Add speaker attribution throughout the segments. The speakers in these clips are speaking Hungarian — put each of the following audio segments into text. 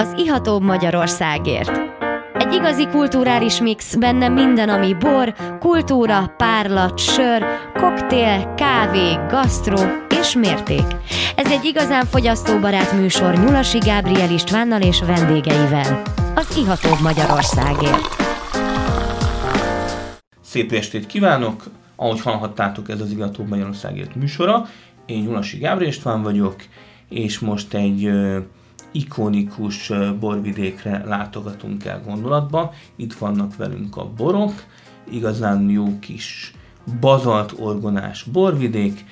Speaker 1: az ihatóbb Magyarországért. Egy igazi kulturális mix, benne minden, ami bor, kultúra, párlat, sör, koktél, kávé, gasztró és mérték. Ez egy igazán fogyasztóbarát műsor Nyulasi Gábriel Istvánnal és vendégeivel. Az ihatóbb Magyarországért.
Speaker 2: Szép estét kívánok! Ahogy hallhattátok, ez az Ihatóbb Magyarországért műsora. Én Nyulasi Gábriel István vagyok, és most egy ikonikus borvidékre látogatunk el gondolatba. Itt vannak velünk a borok, igazán jó kis bazalt orgonás borvidék,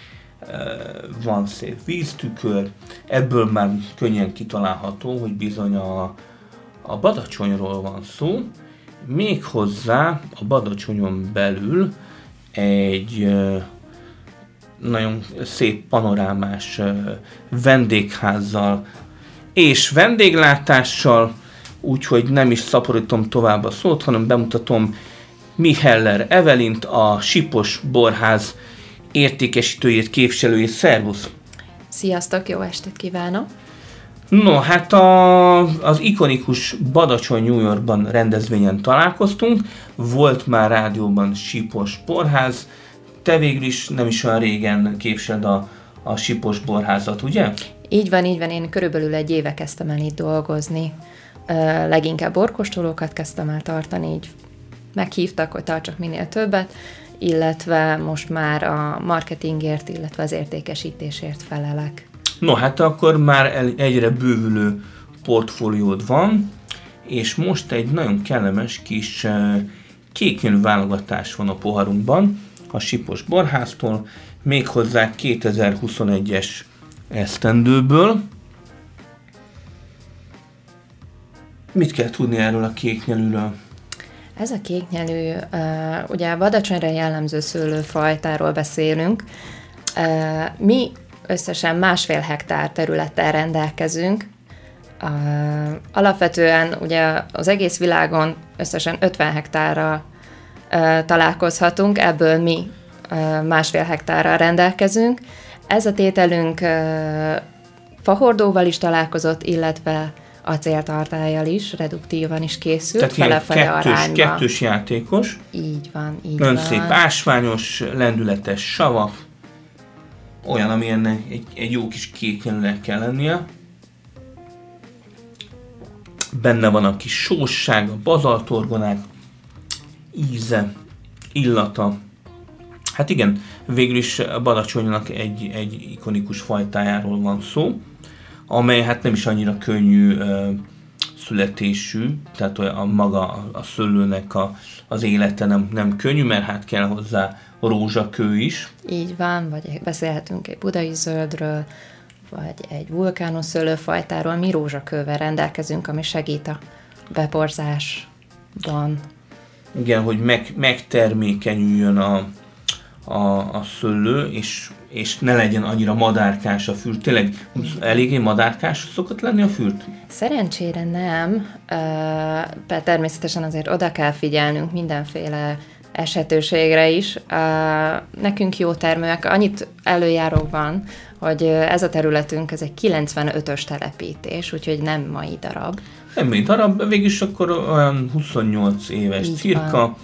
Speaker 2: van szép víztükör, ebből már könnyen kitalálható, hogy bizony a, a Badacsonyról van szó, méghozzá a Badacsonyon belül egy nagyon szép panorámás vendégházzal és vendéglátással, úgyhogy nem is szaporítom tovább a szót, hanem bemutatom Miheller Evelint, a Sipos Borház értékesítőjét, képviselőjét. Szervusz!
Speaker 3: Sziasztok, jó estét kívánok!
Speaker 2: No, hát a, az ikonikus Badacsony New Yorkban rendezvényen találkoztunk, volt már rádióban Sipos Borház, te végül is nem is olyan régen képviseled a, a Sipos Borházat, ugye?
Speaker 3: Így van, így van, én körülbelül egy éve kezdtem el itt dolgozni. Leginkább borkostolókat kezdtem el tartani, így meghívtak, hogy tartsak minél többet, illetve most már a marketingért, illetve az értékesítésért felelek.
Speaker 2: No, hát akkor már egyre bővülő portfóliód van, és most egy nagyon kellemes kis kéknyelű válogatás van a poharunkban, a Sipos Borháztól, méghozzá 2021-es esztendőből. Mit kell tudni erről a kéknyelűről?
Speaker 3: Ez a kéknyelű, ugye a Badacsonyra jellemző szőlőfajtáról beszélünk. Mi összesen másfél hektár területtel rendelkezünk. Alapvetően ugye az egész világon összesen 50 hektárra találkozhatunk, ebből mi másfél hektárral rendelkezünk. Ez a tételünk fahordóval is találkozott, illetve acéltartályjal is, reduktívan is készült, fele-fele
Speaker 2: kettős,
Speaker 3: arányba.
Speaker 2: kettős játékos,
Speaker 3: Így van, így
Speaker 2: nagyon
Speaker 3: van.
Speaker 2: szép ásványos, lendületes savak, olyan, amilyen egy, egy jó kis kéknyelűnek kell lennie. Benne van a kis sósság, a bazaltorgonák, íze, illata. Hát igen, végül is a Badacsonynak egy, egy ikonikus fajtájáról van szó, amely hát nem is annyira könnyű ö, születésű, tehát a maga a szőlőnek a, az élete nem, nem könnyű, mert hát kell hozzá rózsakő is.
Speaker 3: Így van, vagy beszélhetünk egy budai zöldről, vagy egy vulkános szőlőfajtáról. Mi rózsakővel rendelkezünk, ami segít a beporzásban.
Speaker 2: Igen, hogy meg, megtermékenyüljön a, a, a szőlő, és, és ne legyen annyira madárkás a fürt. Tényleg eléggé madárkás szokott lenni a fürt?
Speaker 3: Szerencsére nem, de természetesen azért oda kell figyelnünk mindenféle esetőségre is. Nekünk jó termőek, annyit előjáró van, hogy ez a területünk, ez egy 95-ös telepítés, úgyhogy nem mai darab.
Speaker 2: Nem még darab, végülis akkor olyan 28 éves
Speaker 3: Így
Speaker 2: cirka.
Speaker 3: van.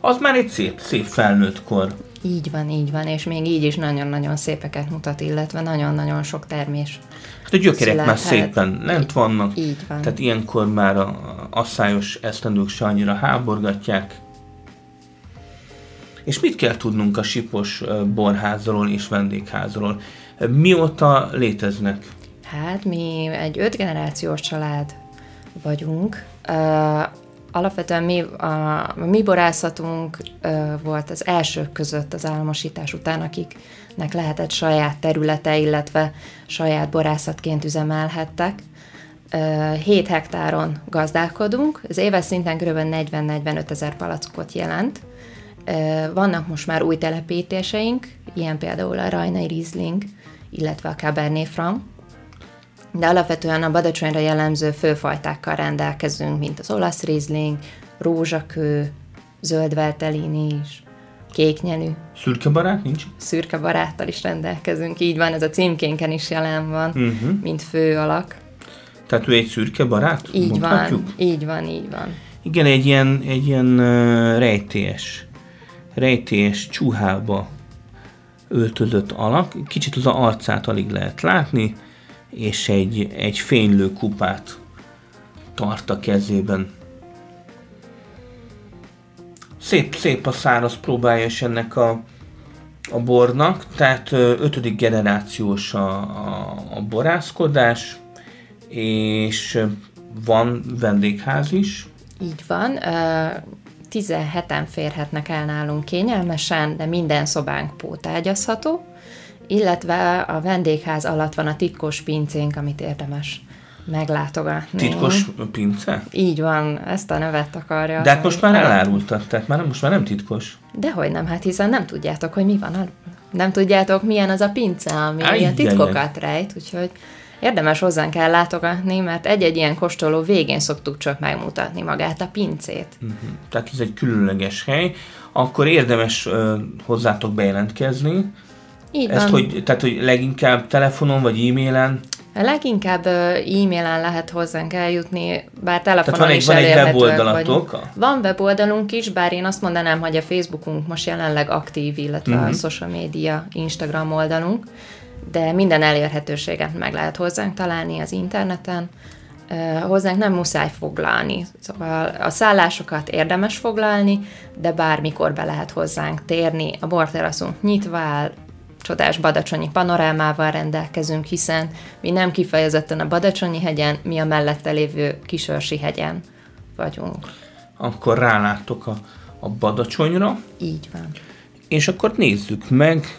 Speaker 2: Az már egy szép, szép felnőtt kor.
Speaker 3: Így van, így van, és még így is nagyon-nagyon szépeket mutat, illetve nagyon-nagyon sok termés.
Speaker 2: Hát a gyökerek már
Speaker 3: Születhet.
Speaker 2: szépen lent vannak.
Speaker 3: Így van.
Speaker 2: Tehát ilyenkor már a asszályos esztendők se annyira háborgatják. És mit kell tudnunk a Sipos borházról és vendégházról? Mióta léteznek?
Speaker 3: Hát mi egy öt generációs család vagyunk. Alapvetően mi, a, a mi borászatunk uh, volt az elsők között az államosítás után, akiknek lehetett saját területe, illetve saját borászatként üzemelhettek. Uh, 7 hektáron gazdálkodunk, az éves szinten kb. 40-45 ezer palackot jelent. Uh, Vannak most már új telepítéseink, ilyen például a Rajnai Riesling, illetve a Cabernet Franc, de alapvetően a Badacsonyra jellemző főfajtákkal rendelkezünk, mint az olasz Riesling, rózsakő, zöld veltelini is, kéknyelű,
Speaker 2: Szürke barát nincs?
Speaker 3: szürke baráttal is rendelkezünk, így van, ez a címkénken is jelen van,
Speaker 2: Uh-huh.
Speaker 3: mint fő alak.
Speaker 2: Tehát ő egy szürke barát?
Speaker 3: Így
Speaker 2: mondhatjuk?
Speaker 3: van, így van, így van.
Speaker 2: Igen, egy ilyen, egy ilyen uh, rejtélyes, rejtélyes csuhába öltözött alak. Kicsit az arcát alig lehet látni, és egy, egy fénylő kupát tart a kezében. Szép, szép a száraz próbája is ennek a, a bornak, tehát ötödik generációs a, a, a borászkodás, és van vendégház is.
Speaker 3: Így van. ö, 17-en férhetnek el nálunk kényelmesen, de minden szobánk pótágyazható, illetve a vendégház alatt van a titkos pincénk, amit érdemes meglátogatni.
Speaker 2: Titkos pince?
Speaker 3: Így van, ezt a nevet akarja.
Speaker 2: De hát most már elárultad, tehát már, most már nem titkos.
Speaker 3: Dehogy nem, hát hiszen nem tudjátok, hogy mi van. a- Nem tudjátok, milyen az a pince, ami
Speaker 2: Ajjajjaj.
Speaker 3: ilyen titkokat rejt, úgyhogy érdemes hozzánk el látogatni, mert egy-egy ilyen kóstoló végén szoktuk csak megmutatni magát a pincét.
Speaker 2: Uh-huh. Tehát ez egy különleges hely. Akkor érdemes uh, hozzátok bejelentkezni.
Speaker 3: Így
Speaker 2: Ezt,
Speaker 3: van.
Speaker 2: hogy, tehát, hogy leginkább telefonon vagy e-mailen.
Speaker 3: Leginkább e-mailen lehet hozzánk eljutni, bár telefonon
Speaker 2: Tehát van egy,
Speaker 3: is
Speaker 2: van egy weboldalatok.
Speaker 3: vagyunk. Van weboldalunk is, bár én azt mondanám, hogy a Facebookunk most jelenleg aktív, illetve
Speaker 2: Mhm.
Speaker 3: uh-huh. a social media Instagram oldalunk, de minden elérhetőséget meg lehet hozzánk találni az interneten. Hozzánk nem muszáj foglalni, szóval a szállásokat érdemes foglalni, de bármikor be lehet hozzánk térni. A borteraszunk nyitva áll, csodás badacsonyi panorámával rendelkezünk, hiszen mi nem kifejezetten a Badacsonyi hegyen, mi a mellette lévő Kisörsi hegyen vagyunk.
Speaker 2: Akkor ráláttok a, a Badacsonyra,
Speaker 3: Így van.
Speaker 2: és akkor nézzük meg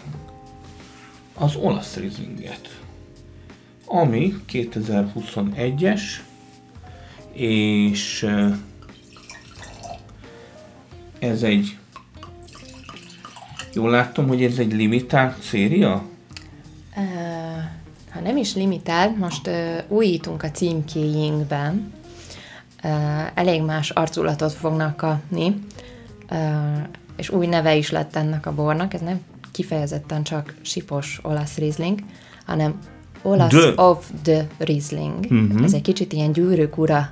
Speaker 2: az olasz Rieslinget, ami 2021-es, és ez egy Jól láttam, hogy ez egy limitált széria?
Speaker 3: Ha nem is limitált, most újítunk a címkéinkben. Ö, Elég más arculatot fognak kapni, ö, és új neve is lett ennek a bornak. Ez nem kifejezetten csak sipos olasz Riesling, hanem olasz
Speaker 2: De.
Speaker 3: of the Riesling.
Speaker 2: Mhm.
Speaker 3: Ez egy kicsit ilyen gyűrűk ura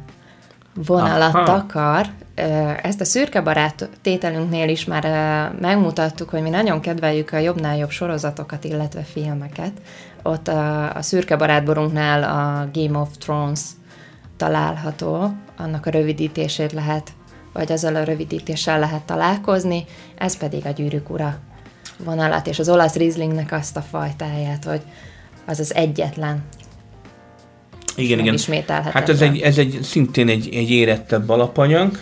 Speaker 3: vonalat
Speaker 2: Aha.
Speaker 3: akar. Ezt a szürke barát tételünknél is már megmutattuk, hogy mi nagyon kedveljük a jobbnál jobb sorozatokat, illetve filmeket. Ott a, a szürke barátborunknál a Game of Thrones található, annak a rövidítését lehet, vagy azzal a rövidítéssel lehet találkozni, ez pedig a gyűrűk ura vonalat, és az olasz Rieslingnek azt a fajtáját, hogy az az egyetlen
Speaker 2: Igen, igen. Hát ez egy, ez egy szintén egy, egy érettebb alapanyag,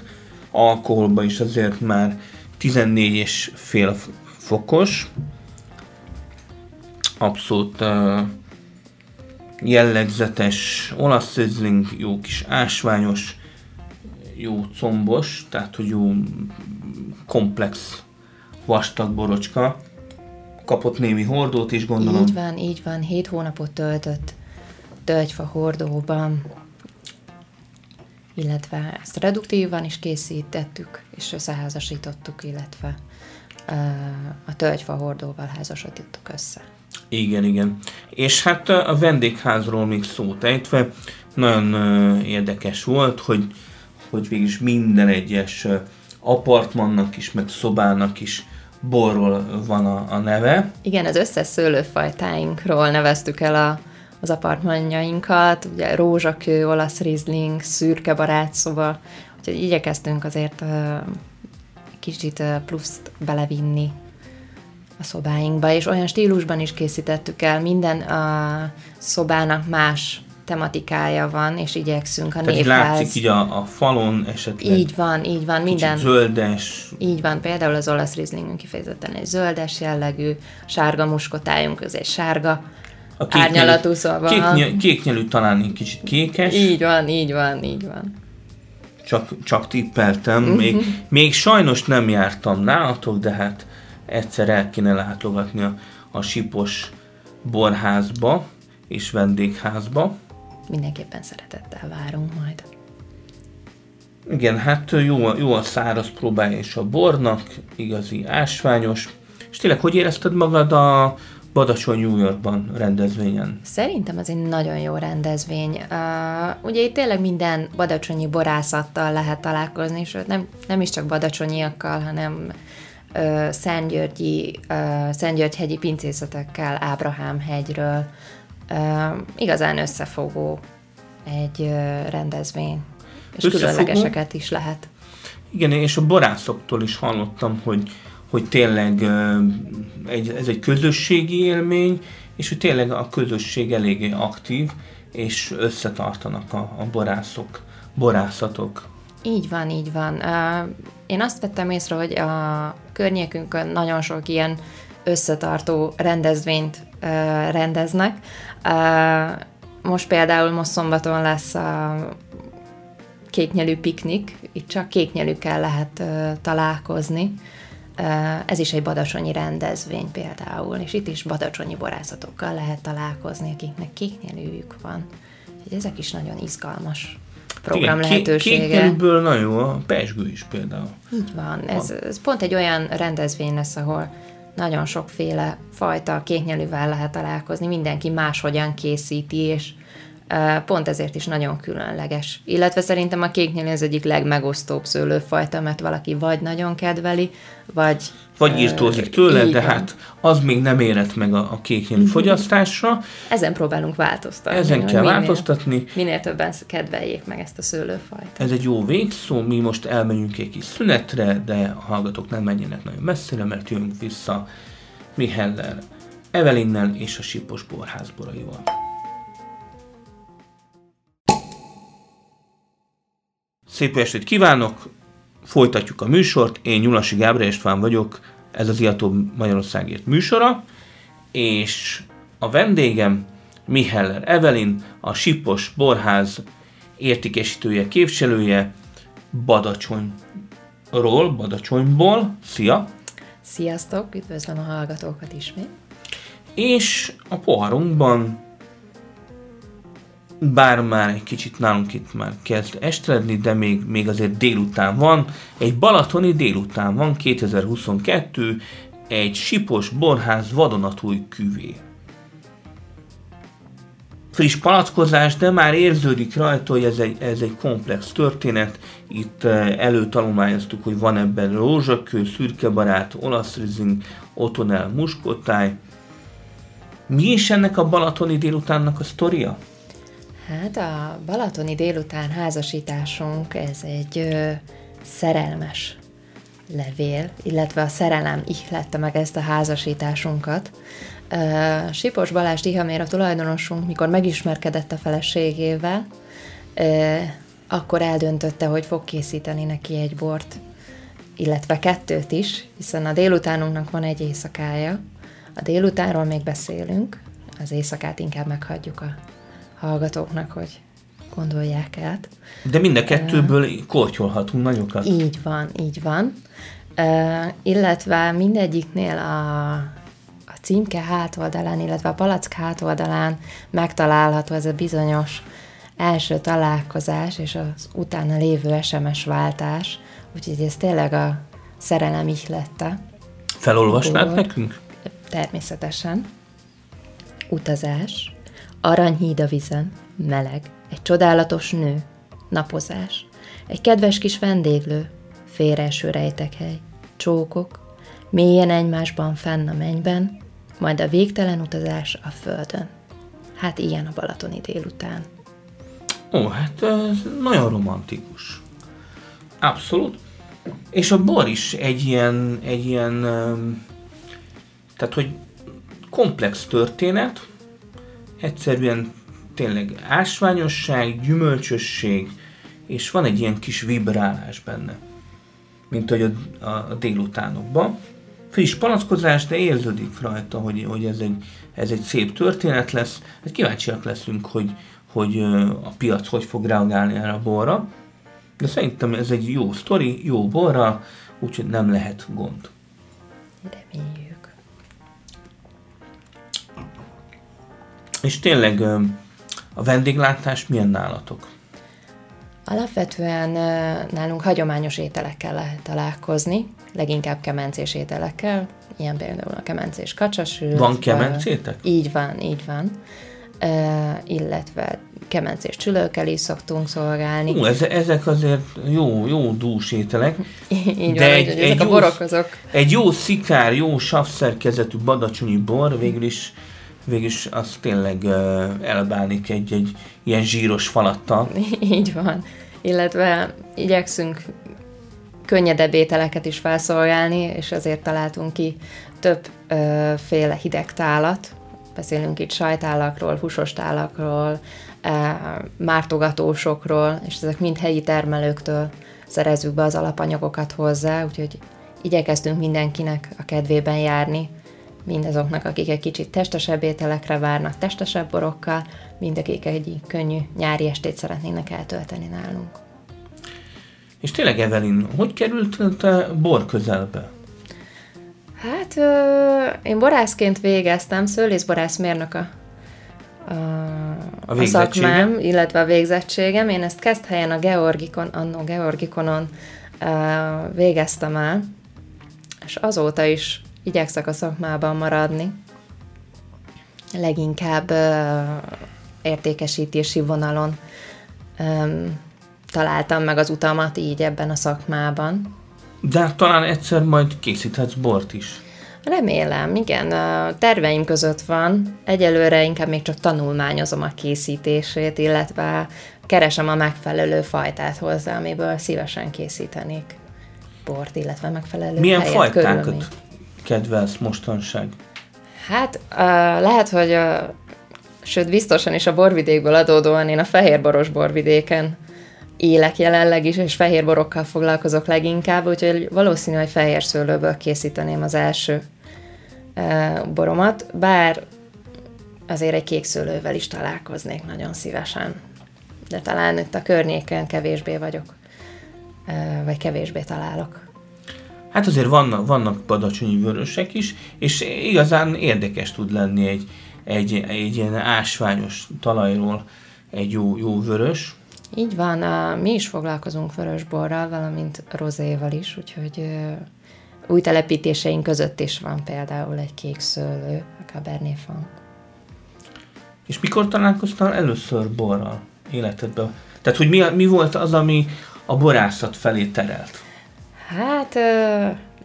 Speaker 2: alkoholban is azért már 14 és fél fokos, abszolút uh, jellegzetes olasz riesling, jó kis ásványos, jó combos, tehát hogy jó komplex vastag borocska. Kapott némi hordót is, gondolom.
Speaker 3: Így van, így van. Hét hónapot töltött tölgyfa hordóban, illetve ezt reduktívan is készítettük, és összeházasítottuk, illetve a tölgyfa hordóval házasítottuk össze.
Speaker 2: Igen, igen. És hát a vendégházról még szót ejtve, nagyon érdekes volt, hogy, hogy végülis minden egyes apartmannak is, meg szobának is borról van a, a neve.
Speaker 3: Igen, az összes szőlőfajtáinkról neveztük el a, az apartmanjainkat, ugye rózsakő, olasz rizling, szürke barátszoba, úgyhogy igyekeztünk azért kicsit pluszt belevinni a szobáinkba, és olyan stílusban is készítettük el, minden a szobának más tematikája van, és igyekszünk a
Speaker 2: Tehát
Speaker 3: névház.
Speaker 2: látszik így a, a falon esetleg
Speaker 3: Így van, így van, minden.
Speaker 2: zöldes,
Speaker 3: Így van, például az olasz rizlingünk kifejezetten egy zöldes jellegű, sárga muskotájunk, ez egy sárga
Speaker 2: a
Speaker 3: árnyalatú szóval.
Speaker 2: kéknyelű, kéknyelű talán egy kicsit kékes,
Speaker 3: Így van, így van, így van.
Speaker 2: csak, csak tippeltem.
Speaker 3: Mhm.
Speaker 2: Még, még sajnos nem jártam nálatok, de hát egyszer el kéne látogatni a, a Sipos borházba és vendégházba.
Speaker 3: Mindenképpen szeretettel várunk majd.
Speaker 2: Igen, hát jó, jó a száraz próbája és a bornak, igazi ásványos. És tényleg, hogy érezted magad a Badacsony New Yorkban rendezvényen?
Speaker 3: Szerintem ez egy nagyon jó rendezvény. Uh, ugye itt tényleg minden badacsonyi borászattal lehet találkozni, és nem, nem is csak badacsonyiakkal, hanem uh, Szentgyörgyi, uh, Szentgyörgy-hegyi pincészetekkel, Ábrahám hegyről. Uh, igazán összefogó egy uh, rendezvény, és összefogó? különlegeseket is lehet.
Speaker 2: Igen, és a borászoktól is hallottam, hogy hogy tényleg egy, ez egy közösségi élmény, és hogy tényleg a közösség eléggé aktív, és összetartanak a, a borászok, borászatok.
Speaker 3: Így van, így van. Én azt vettem észre, hogy a környékünkön nagyon sok ilyen összetartó rendezvényt rendeznek. Most például most szombaton lesz a kéknyelű piknik, itt csak kéknyelűkkel lehet találkozni ez is egy badacsonyi rendezvény például, és itt is badacsonyi borászatokkal lehet találkozni, akiknek kéknyelőjük van. Úgyhogy ezek is nagyon izgalmas program Igen, lehetősége.
Speaker 2: Kéknyelőből nagyon jó a pesgő is például.
Speaker 3: Így van, ez, ez pont egy olyan rendezvény lesz, ahol nagyon sokféle fajta kéknyelővel lehet találkozni, mindenki máshogyan készíti, és pont ezért is nagyon különleges. Illetve szerintem a kéknyelő az egyik legmegosztóbb szőlőfajta, mert valaki vagy nagyon kedveli, vagy...
Speaker 2: Vagy írtózik tőle, de hát az még nem érett meg a, a kéknyelű mhm. fogyasztásra.
Speaker 3: Ezen próbálunk változtatni.
Speaker 2: Ezen kell minél, változtatni.
Speaker 3: Minél többen kedveljék meg ezt a szőlőfajt.
Speaker 2: Ez egy jó végszó, mi most elmegyünk egy kis szünetre, de a hallgatók nem menjenek nagyon messzire, mert jövünk vissza Miheller, Evelinnel és a Sipos Borház Szép estét kívánok! Folytatjuk a műsort. Én Nyulasi Gábor István vagyok, ez az Iató Magyarországért műsora, és a vendégem Miheller Evelin, a Sipos Borház értékesítője, képviselője Badacsonyról, Badacsonyból. Szia!
Speaker 3: Sziasztok, üdvözlöm a hallgatókat ismét.
Speaker 2: És a poharunkban bár már egy kicsit nálunk itt már kezd estredni, de még, még azért délután van. Egy balatoni délután van, 2022, egy sipos borház vadonatúj küvé. Friss palackozás, de már érződik rajta, hogy ez egy, ez egy komplex történet. Itt eh, előtalományoztuk, hogy van ebben rózsakő, szürkebarát, olasz rizing, otonel, muskotáj. Mi is ennek a balatoni délutánnak a sztoria?
Speaker 3: Hát a balatoni délután házasításunk, ez egy ö, szerelmes levél, illetve a szerelem ihlette meg ezt a házasításunkat. Uh, Sipos Balázs Tihamér a tulajdonosunk, mikor megismerkedett a feleségével, uh, akkor eldöntötte, hogy fog készíteni neki egy bort, illetve kettőt is, hiszen a délutánunknak van egy éjszakája. A délutánról még beszélünk, az éjszakát inkább meghagyjuk a hallgatóknak, hogy gondolják át.
Speaker 2: De mind a kettőből uh, kortyolhatunk nagyokat.
Speaker 3: Így van, így van. Uh, illetve mindegyiknél a, a címke hátoldalán, illetve a palack hátoldalán megtalálható ez a bizonyos első találkozás és az utána lévő SMS váltás, úgyhogy ez tényleg a szerelem ihlette.
Speaker 2: Felolvasnád nekünk?
Speaker 3: Természetesen. Utazás, Aranyhíd a vizen, meleg, egy csodálatos nő, napozás, egy kedves kis vendéglő, félreeső rejtekhely, csókok, mélyen egymásban fenn a mennyben, majd a végtelen utazás a földön. Hát ilyen a balatoni délután.
Speaker 2: Ó, hát ez nagyon romantikus. Abszolút. És a bor is egy ilyen, egy ilyen, tehát hogy komplex történet, egyszerűen tényleg ásványosság, gyümölcsösség, és van egy ilyen kis vibrálás benne, mint hogy a, a, a délutánokban. Friss palackozás, de érződik rajta, hogy, hogy ez, egy, ez egy szép történet lesz. Hát kíváncsiak leszünk, hogy, hogy a piac hogy fog reagálni erre a borra. De szerintem ez egy jó sztori, jó borra, úgyhogy nem lehet gond.
Speaker 3: Reméljük.
Speaker 2: És tényleg a vendéglátás milyen nálatok?
Speaker 3: Alapvetően nálunk hagyományos ételekkel lehet találkozni, leginkább kemencés ételekkel, ilyen például a kemencés kacsasű.
Speaker 2: Van kemencétek?
Speaker 3: Így van, így van. Uh, illetve kemencés csülőkkel is szoktunk szolgálni.
Speaker 2: Hú, ezek azért jó, jó dús ételek.
Speaker 3: így de van, egy, egy, ezek jó, a borok azok.
Speaker 2: Egy jó szikár, jó savszerkezetű badacsonyi bor végül is végül is az tényleg elbánik egy, egy ilyen zsíros falattal.
Speaker 3: Így van. Illetve igyekszünk könnyedebb ételeket is felszolgálni, és ezért találtunk ki többféle hideg tálat. Beszélünk itt sajtállakról, húsos tálakról, mártogatósokról, és ezek mind helyi termelőktől szerezzük be az alapanyagokat hozzá, úgyhogy igyekeztünk mindenkinek a kedvében járni, mindazoknak, akik egy kicsit testesebb ételekre várnak, testesebb borokkal, mind akik egy könnyű nyári estét szeretnének eltölteni nálunk.
Speaker 2: És tényleg, Evelyn, hogy került te bor közelbe?
Speaker 3: Hát ö, én borászként végeztem, szőlészborászmérnök a, a, a, a szakmám, illetve a végzettségem. Én ezt kezd helyen a Georgikon, annó Georgikonon ö, végeztem el, és azóta is igyekszek a szakmában maradni. Leginkább ö, értékesítési vonalon ö, találtam meg az utamat így ebben a szakmában.
Speaker 2: De talán egyszer majd készíthetsz bort is.
Speaker 3: Remélem, igen. A terveim között van. Egyelőre inkább még csak tanulmányozom a készítését, illetve keresem a megfelelő fajtát hozzá, amiből szívesen készítenék bort, illetve megfelelő
Speaker 2: Milyen fajtákat körülmény. Kedvelsz mostanság?
Speaker 3: Hát uh, lehet, hogy uh, sőt biztosan is a borvidékből adódóan én a fehérboros borvidéken élek jelenleg is, és fehér borokkal foglalkozok leginkább, úgyhogy valószínű, hogy fehér szőlőből készíteném az első e, boromat, bár azért egy kék szőlővel is találkoznék nagyon szívesen. De talán itt a környéken kevésbé vagyok, e, vagy kevésbé találok.
Speaker 2: Hát azért vannak, vannak badacsonyi vörösek is, és igazán érdekes tud lenni egy, egy, egy ilyen ásványos talajról egy jó, jó vörös.
Speaker 3: Így van, mi is foglalkozunk vörösborral, valamint rozéval is, úgyhogy új telepítéseink között is van például egy kék szőlő, a Cabernet Franc.
Speaker 2: És mikor találkoztál először borral életedben? Tehát, hogy mi, mi volt az, ami a borászat felé terelt?
Speaker 3: Hát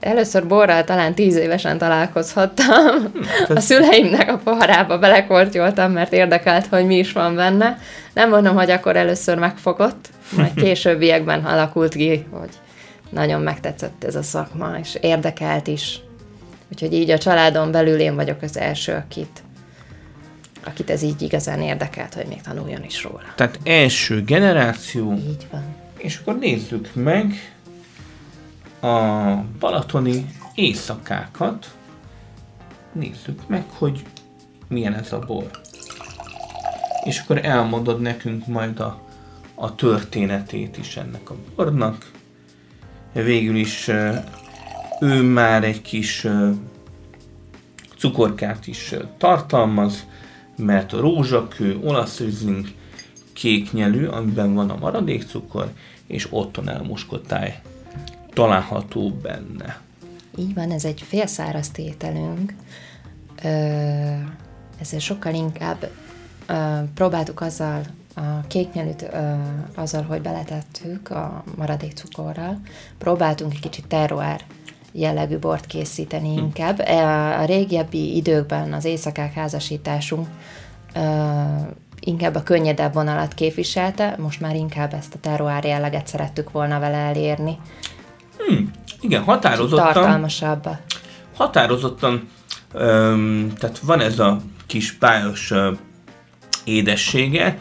Speaker 3: Először borral talán tíz évesen találkozhattam. Hm, a szüleimnek a poharába belekortyoltam, mert érdekelt, hogy mi is van benne. Nem mondom, hogy akkor először megfogott, majd későbbiekben alakult ki, hogy nagyon megtetszett ez a szakma, és érdekelt is. Úgyhogy így a családon belül én vagyok az első, akit, akit ez így igazán érdekelt, hogy még tanuljon is róla.
Speaker 2: Tehát első generáció.
Speaker 3: Így van.
Speaker 2: És akkor nézzük meg, a balatoni éjszakákat. Nézzük meg, hogy milyen ez a bor. És akkor elmondod nekünk majd a, a történetét is ennek a bornak. Végül is ő már egy kis cukorkát is tartalmaz, mert a rózsakő, olasz rizling, kéknyelű, amiben van a maradékcukor, és otthon elmuskotáj található benne.
Speaker 3: Így van, ez egy félszáraz tételünk. ezzel sokkal inkább próbáltuk azzal a kéknyelűt azzal, hogy beletettük a maradék cukorral, próbáltunk egy kicsit terroár jellegű bort készíteni hm. inkább. E, a régebbi időkben az éjszakák házasításunk inkább a könnyedebb vonalat képviselte, most már inkább ezt a terroár jelleget szerettük volna vele elérni.
Speaker 2: Hmm, igen, határozottan.
Speaker 3: Tartalmasabb.
Speaker 2: Határozottan, öm, tehát van ez a kis pályos ö, édessége,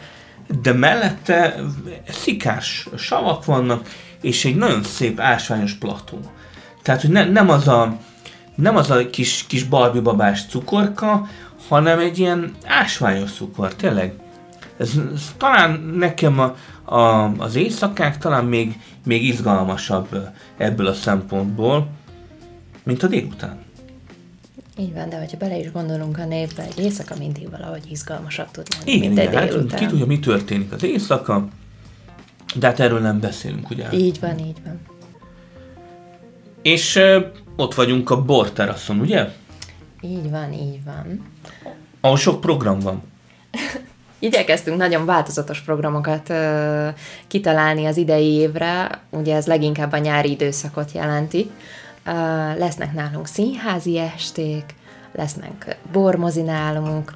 Speaker 2: de mellette szikás savak vannak, és egy nagyon szép ásványos plató. Tehát, hogy ne, nem az a nem az a kis, kis babás cukorka, hanem egy ilyen ásványos cukor, tényleg. Ez, ez talán nekem a, a, az éjszakák talán még, még izgalmasabb ebből a szempontból, mint a délután.
Speaker 3: Így van, de hogyha bele is gondolunk a névbe, egy éjszaka mindig valahogy izgalmasabb tud lenni,
Speaker 2: igen, mint egy igen, délután. Hát, ki tudja, mi történik az éjszaka, De hát erről nem beszélünk, ugye?
Speaker 3: Így van, így van.
Speaker 2: És ö, ott vagyunk a borteraszon, ugye?
Speaker 3: Így van, így van.
Speaker 2: Ahol sok program van.
Speaker 3: Igyekeztünk nagyon változatos programokat ö, kitalálni az idei évre, ugye ez leginkább a nyári időszakot jelenti. Ö, lesznek nálunk színházi esték, lesznek bormozi nálunk.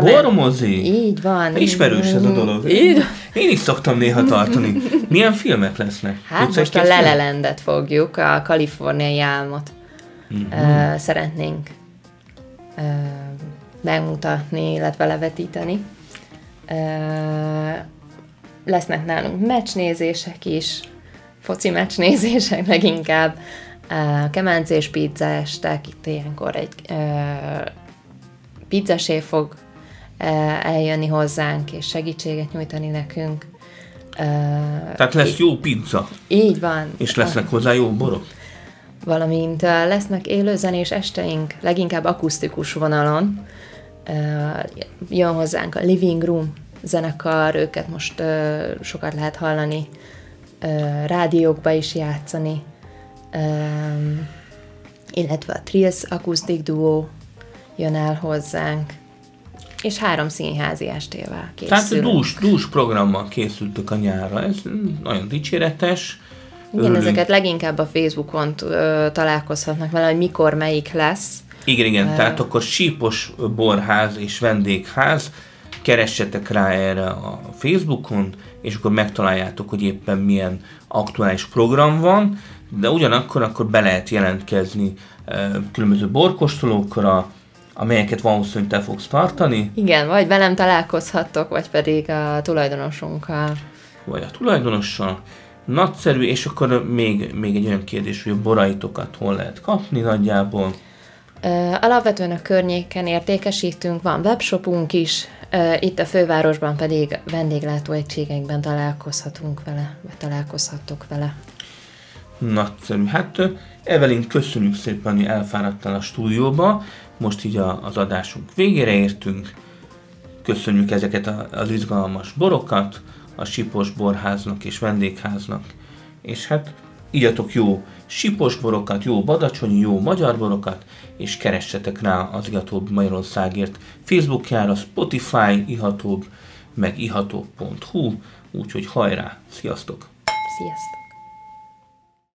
Speaker 2: Bormozi?
Speaker 3: Így van.
Speaker 2: Ismerős ez a dolog.
Speaker 3: Így.
Speaker 2: Én is szoktam néha tartani. Milyen filmek lesznek?
Speaker 3: Hát
Speaker 2: Tudsz
Speaker 3: most a? Lelelendet fogjuk, a kaliforniai álmot
Speaker 2: Mhm.
Speaker 3: uh, szeretnénk uh, megmutatni, illetve levetíteni. Lesznek nálunk meccsnézések is, foci meccsnézések leginkább, kemencés pizza estek, itt ilyenkor egy pizzasé fog eljönni hozzánk, és segítséget nyújtani nekünk.
Speaker 2: Tehát lesz jó pizza,
Speaker 3: így van.
Speaker 2: és lesznek hozzá jó borok.
Speaker 3: Valamint lesznek élőzenés esteink, leginkább akusztikus vonalon. Jön hozzánk a Living Room zenekar, őket most sokat lehet hallani, rádiókba is játszani, illetve a Trills akusztik duó jön el hozzánk, és három színházi estével
Speaker 2: Tehát
Speaker 3: készülünk.
Speaker 2: dús, dús programmal készültök a nyárra. Ez nagyon dicséretes.
Speaker 3: Igen,
Speaker 2: Örülünk.
Speaker 3: ezeket leginkább a Facebookon ö, találkozhatnak vele, hogy mikor melyik lesz.
Speaker 2: Igen, igen, tehát akkor sípos borház és vendégház, keressetek rá erre a Facebookon, és akkor megtaláljátok, hogy éppen milyen aktuális program van, de ugyanakkor akkor be lehet jelentkezni eh, különböző borkóstolókra, amelyeket valószínűleg te fogsz tartani,
Speaker 3: Igen, vagy velem találkozhattok, vagy pedig a tulajdonosunkkal.
Speaker 2: vagy a tulajdonossal. Nagyszerű, és akkor még, még egy olyan kérdés, hogy a boraitokat hol lehet kapni nagyjából.
Speaker 3: Alapvetően a környéken értékesítünk, van webshopunk is, itt a fővárosban pedig vendéglátóegységekben találkozhatunk vele, vagy találkozhattok vele.
Speaker 2: Nagyszerű. Hát Evelyn, köszönjük szépen, hogy elfáradtál a stúdióba. Most így az adásunk végére értünk. Köszönjük ezeket a, az izgalmas borokat a Sipos Borháznak és Vendégháznak. És hát igyatok jó sipos borokat, jó badacsonyi, jó magyar borokat, és keressetek rá az Ihatóbb Magyarországért Facebookjára, Spotify, Ihatóbb, meg ihatóbb.hu, úgyhogy hajrá, sziasztok!
Speaker 3: Sziasztok!